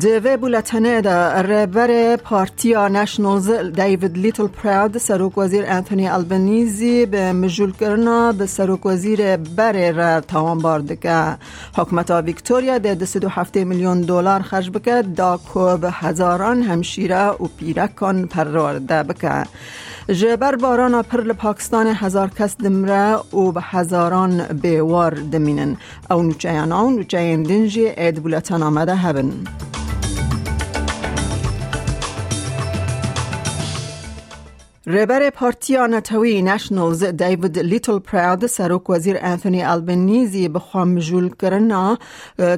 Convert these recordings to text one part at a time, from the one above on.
دوی بولتنه دا رهبر پارتیا نشنلز دیوید لیتل پراود سروک وزیر انتونی البنیزی به مجول کرنا به سروک وزیر بر را تاوان باردکه حکمت ویکتوریا ده دو هفته میلیون دلار خرج بکه دا کوب هزاران همشیره و پیرکان پرورده بکه جبر باران پر پاکستان هزار کس دمره و به هزاران بیوار دمینن او نوچه او نوچه دنجی اید بولتن آمده هبن رهبر پارتی آنتوی نشنلز دیوید لیتل پراود سروک وزیر انتونی البنیزی به خام جول کرنا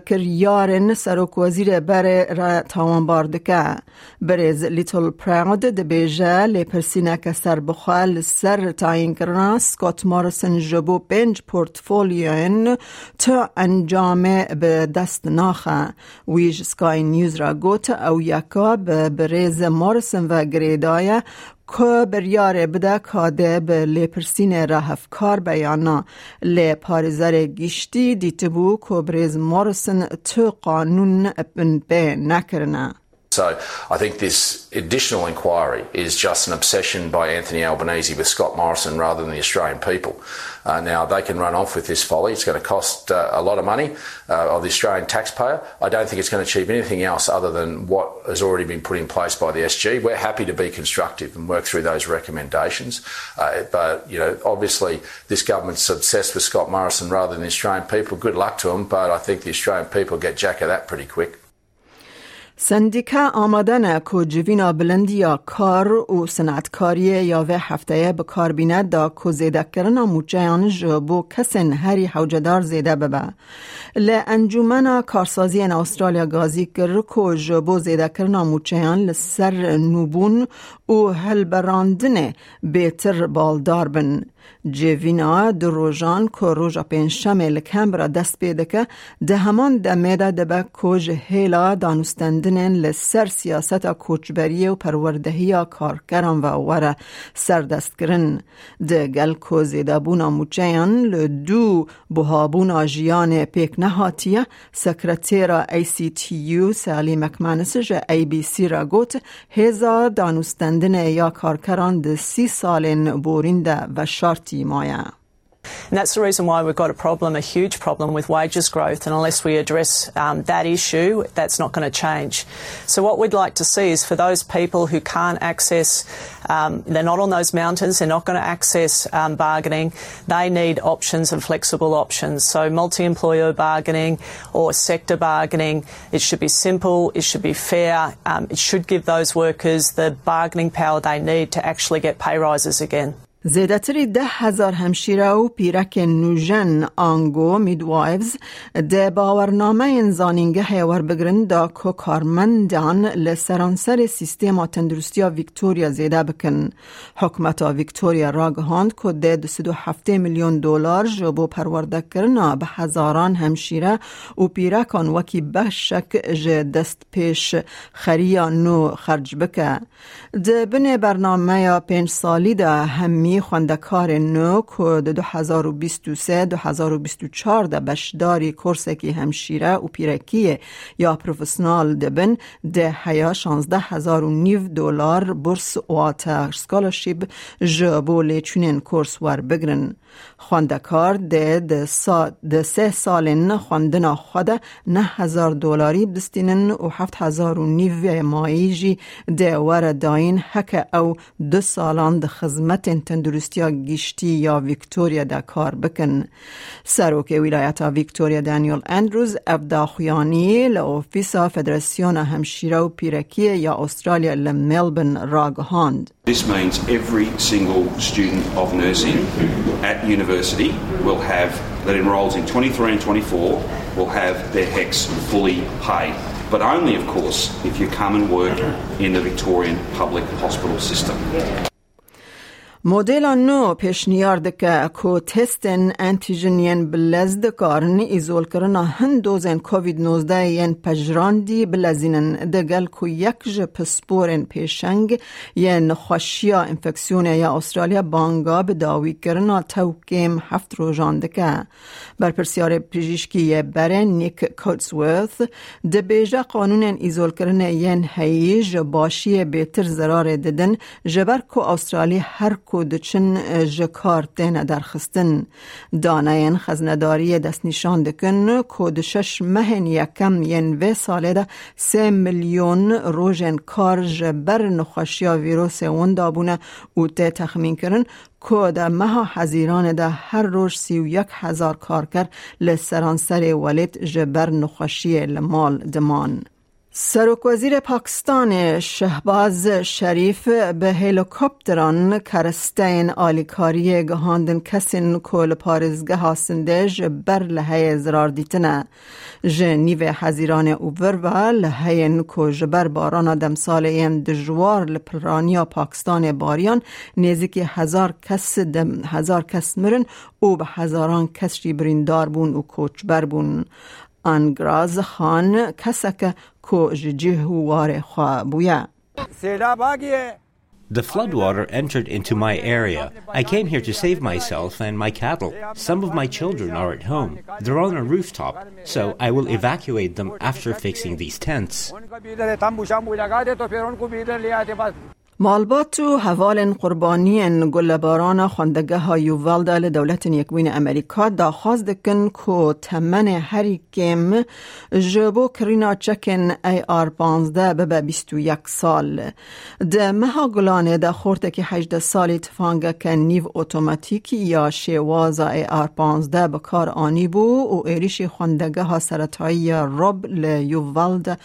کریارن سروک وزیر بر را تاوان باردکه برز لیتل پراود ده بیجه لیپرسینه که سر بخوال سر تاین کرنا سکوت مارسن جبو پنج پورتفولیوین تا انجام به دست ناخه. ویج سکای نیوز را گوت او یکا به برز مارسن و گریدای که بریاره بده کاده به لیپرسین رهفکار بیانا. لی پارزر گیشتی دیت بو که بریز مارسن تو قانون به نکرنه So I think this additional inquiry is just an obsession by Anthony Albanese with Scott Morrison rather than the Australian people. Uh, now, they can run off with this folly. It's going to cost uh, a lot of money uh, of the Australian taxpayer. I don't think it's going to achieve anything else other than what has already been put in place by the SG. We're happy to be constructive and work through those recommendations. Uh, but, you know, obviously this government's obsessed with Scott Morrison rather than the Australian people. Good luck to them, but I think the Australian people get jack of that pretty quick. سندیکا آمدن که جوینا بلندی یا کار و سنتکاری یا و هفته به کار بیند دا که زیده کرن موچهان جبو کسن هری حوجدار زیده ببه. ل انجومن کارسازی ان استرالیا گازی کر که جبو زیده کرن موچهان لسر نوبون و هل براندن بیتر بالدار بن. جیوینا در روژان که روژا پین شمل کمبرا دست پیده که ده همان ده میده ده به کج هیلا دانستندنین لسر سیاست کوچبری و پروردهی کارکران و وره سر دست کرن ده گل که زیده بونا موچین لدو بهابونا جیان پیک نهاتیه سکرتیرا ای سی تی یو سالی مکمانس ای بی سی را گوت هزا دانستندن یا کارکران ده سی سالین بورینده و parti moyen. And that's the reason why we've got a problem, a huge problem with wages growth. And unless we address um, that issue, that's not going to change. So, what we'd like to see is for those people who can't access, um, they're not on those mountains, they're not going to access um, bargaining, they need options and flexible options. So, multi employer bargaining or sector bargaining, it should be simple, it should be fair, um, it should give those workers the bargaining power they need to actually get pay rises again. زیدتری ده هزار همشیره و پیرک نوژن آنگو میدوایفز ده باورنامه انزانینگه هیور بگرن دا که کارمندان لسرانسر سیستم تندرستی ویکتوریا زیده بکن. حکمت ویکتوریا راگهاند که ده دو هفته میلیون دلار جبو پرورده کرنا به هزاران همشیره و پیرکان وکی بشک جه دست پیش خریا نو خرج بکه. ده بن برنامه پنج سالی ده همی خوندکار نو که ده 2023 2024 ده بشداری کورسکی همشیره و پیرکی یا پروفسنال دبن ده هیا 16 هزار و نیو دلار برس واتر سکالرشیب جبو لیچونین کورس ور بگرن. خواندکار ده, سا ده سه سال خواندن خود نه هزار دلاری بستینن و هفت هزار و نیو مایجی ده ور داین حک او دو سالان ده خزمت تندرستی گیشتی یا ویکتوریا ده کار بکن سروک ولایت ویکتوریا دانیل اندروز افدا خویانی لعوفیسا فدراسیون همشیره و پیرکی یا استرالیا لملبن راگهاند This means every single student of nursing at university will have, that enrolls in 23 and 24, will have their HECS fully paid. But only, of course, if you come and work in the Victorian public hospital system. مدل نو پیشنیار که کو تستن انتیجنین بلزد کارن ایزول کرنا هن دوزن کووید 19 ین پجراندی بلزینن دگل کو یک ج پسپورن پیشنگ ین خوشیا انفکسیون یا استرالیا بانگا به داوی کرنا توکیم هفت روزان دکه بر پرسیار پزشکی برن نیک کوتسورث ده بیجا قانون ایزول کرن ین هیج باشی بیتر زرار ددن جبر کو استرالیا هر کو دچن جکار تین درخستن. دانه خزنداری دست نشان دکن. کود شش مهن یکم ین و ساله ده سه میلیون روژن کار جبر نخوشیا ویروس اون دابونه او ته تخمین کرن. که در مها حزیران ده هر روز سی و یک هزار کار کرد لسرانسر ولید جبر نخوشی لمال دمان. سرک وزیر پاکستان شهباز شریف به هلیکوپتران کرستین آلیکاری گهاندن کسین کل پارزگه هاسنده بر لحه زرار دیتنه. جنیو حزیران اوور و لحه نکو جبر باران دم سال این دجوار لپرانیا پاکستان باریان نیزی هزار کس دم هزار کس مرن او به هزاران کس بریندار بون و کوچ بر بون. انگراز خان کسک The floodwater entered into my area. I came here to save myself and my cattle. Some of my children are at home. They're on a rooftop, so I will evacuate them after fixing these tents. مالبات و حوال قربانی گلباران خواندگه های یووالد دولت یکوین امریکا دا خواست دکن که تمن هری کم جبو کرینا چکن ای آر پانزده به بیستو یک سال. ده مها گلانه ده خورده که هجده سالی تفانگه که نیو اتوماتیک یا شواز ای آر پانزده بکار آنی بو و ایریش خواندگه ها سرطایی رب لیووالد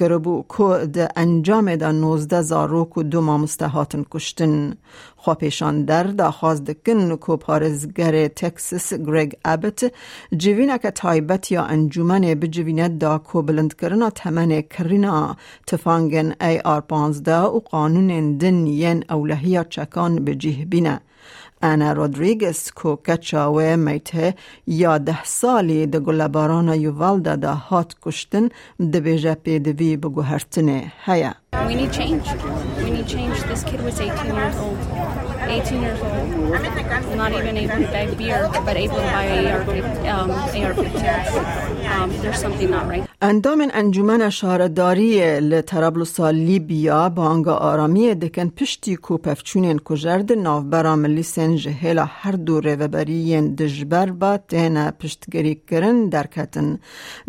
کربو که ده انجام ده نوزده زاروک و دو مستهاتن کشتن. خواپیشان در داخواست دکن کو پارزگر تکسس گریگ ابت جوینه که تایبت یا دا کو بلند کرنا تمن کرینا تفانگن ای آر پانزده و قانون دن ین اولهی چکان بجیه بینه. انا رودریگز کو کچاوه میته یا ده سالی ده گلباران یووالدا دا هات کشتن ده بیجه پیدوی بگو هرتنه هیا. We need change. We need change. This kid was 18 years old. 18 years old. Not even able to buy beer, but able to buy AR, um, AR-15. Um, there's something not right. اندام انجمن شهرداری لطرابلس لیبیا بانگ آرامی دکن پشتی کو پفچونین کجرد ناوبرا ملی سن جهلا هر دو ریوبرین دجبر با تین پشتگری کرن درکتن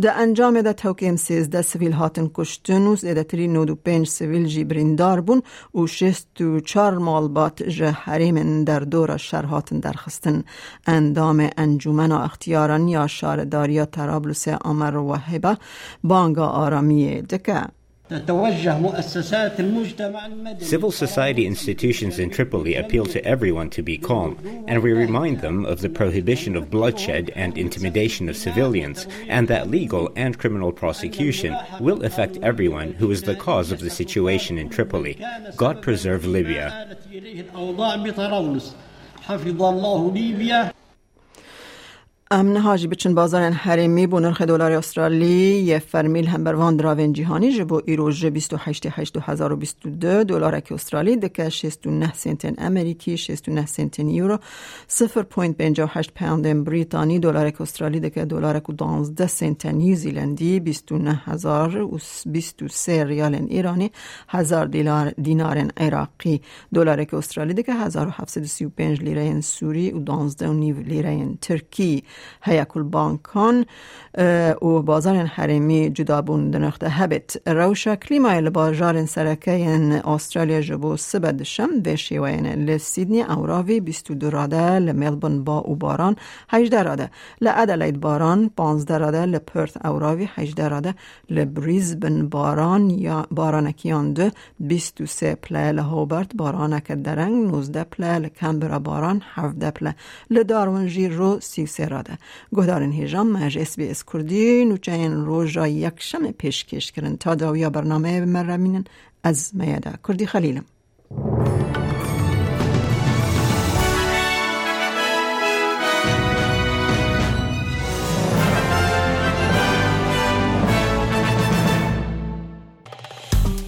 ده انجام ده توکیم سیزده سویل هاتن کشتن و زیده تری نودو پنج سویل جی بریندار بون و شست و چار مالبات جه حریم در دور شرهاتن درخستن. اندام انجمن اختیاران یا شهرداری طرابلس آمر و وحبه Civil society institutions in Tripoli appeal to everyone to be calm, and we remind them of the prohibition of bloodshed and intimidation of civilians, and that legal and criminal prosecution will affect everyone who is the cause of the situation in Tripoli. God preserve Libya. امن هاجی بچن بازار حریمی بو نرخ دلار استرالی یه فرمیل هم بر وان دراوین جهانی جبو ایروژ 28 8 2022 دلار استرالی دکه 69 سنت امریکی 69 سنت یورو 0.58 پوند بریتانی دلار استرالی دکه دلار که 12 سنت نیوزیلندی 29023 ریال ایرانی 1000 دلار دینار عراقی. دلار استرالی دکه 1735 لیره سوری و 12 لیره ترکی. هیکل بانکان و بازار حرمی جدا بون دنخته هبت. روشا کلیمای لباجار سرکه استرالیا جبو سبد شم. و شیوین لسیدنی اوراوی 22 راده لملبون با او باران 18 راده. لعدلید باران 15 راده. لپرت اوراوی 18 راده. لبریزبن باران یا بارانکیان دو. 23 پله لهوبرت بارانک درنگ. 19 پله لکمبرا باران. 17 پله لدارون جیر رو 33 راده. ده گهدارن هیجام مج اس بی اس کردی نوچه این روز را یکشم پیشکش کرن تا داویا برنامه مرمینن از میاده. کردی خلیلم.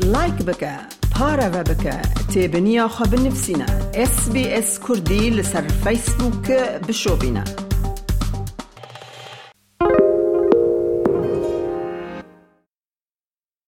لایک بکه پاره و بکه تیب نیا خواب نفسینا اس بی اس کردی لسر فیسبوک بشو بشۆبینە.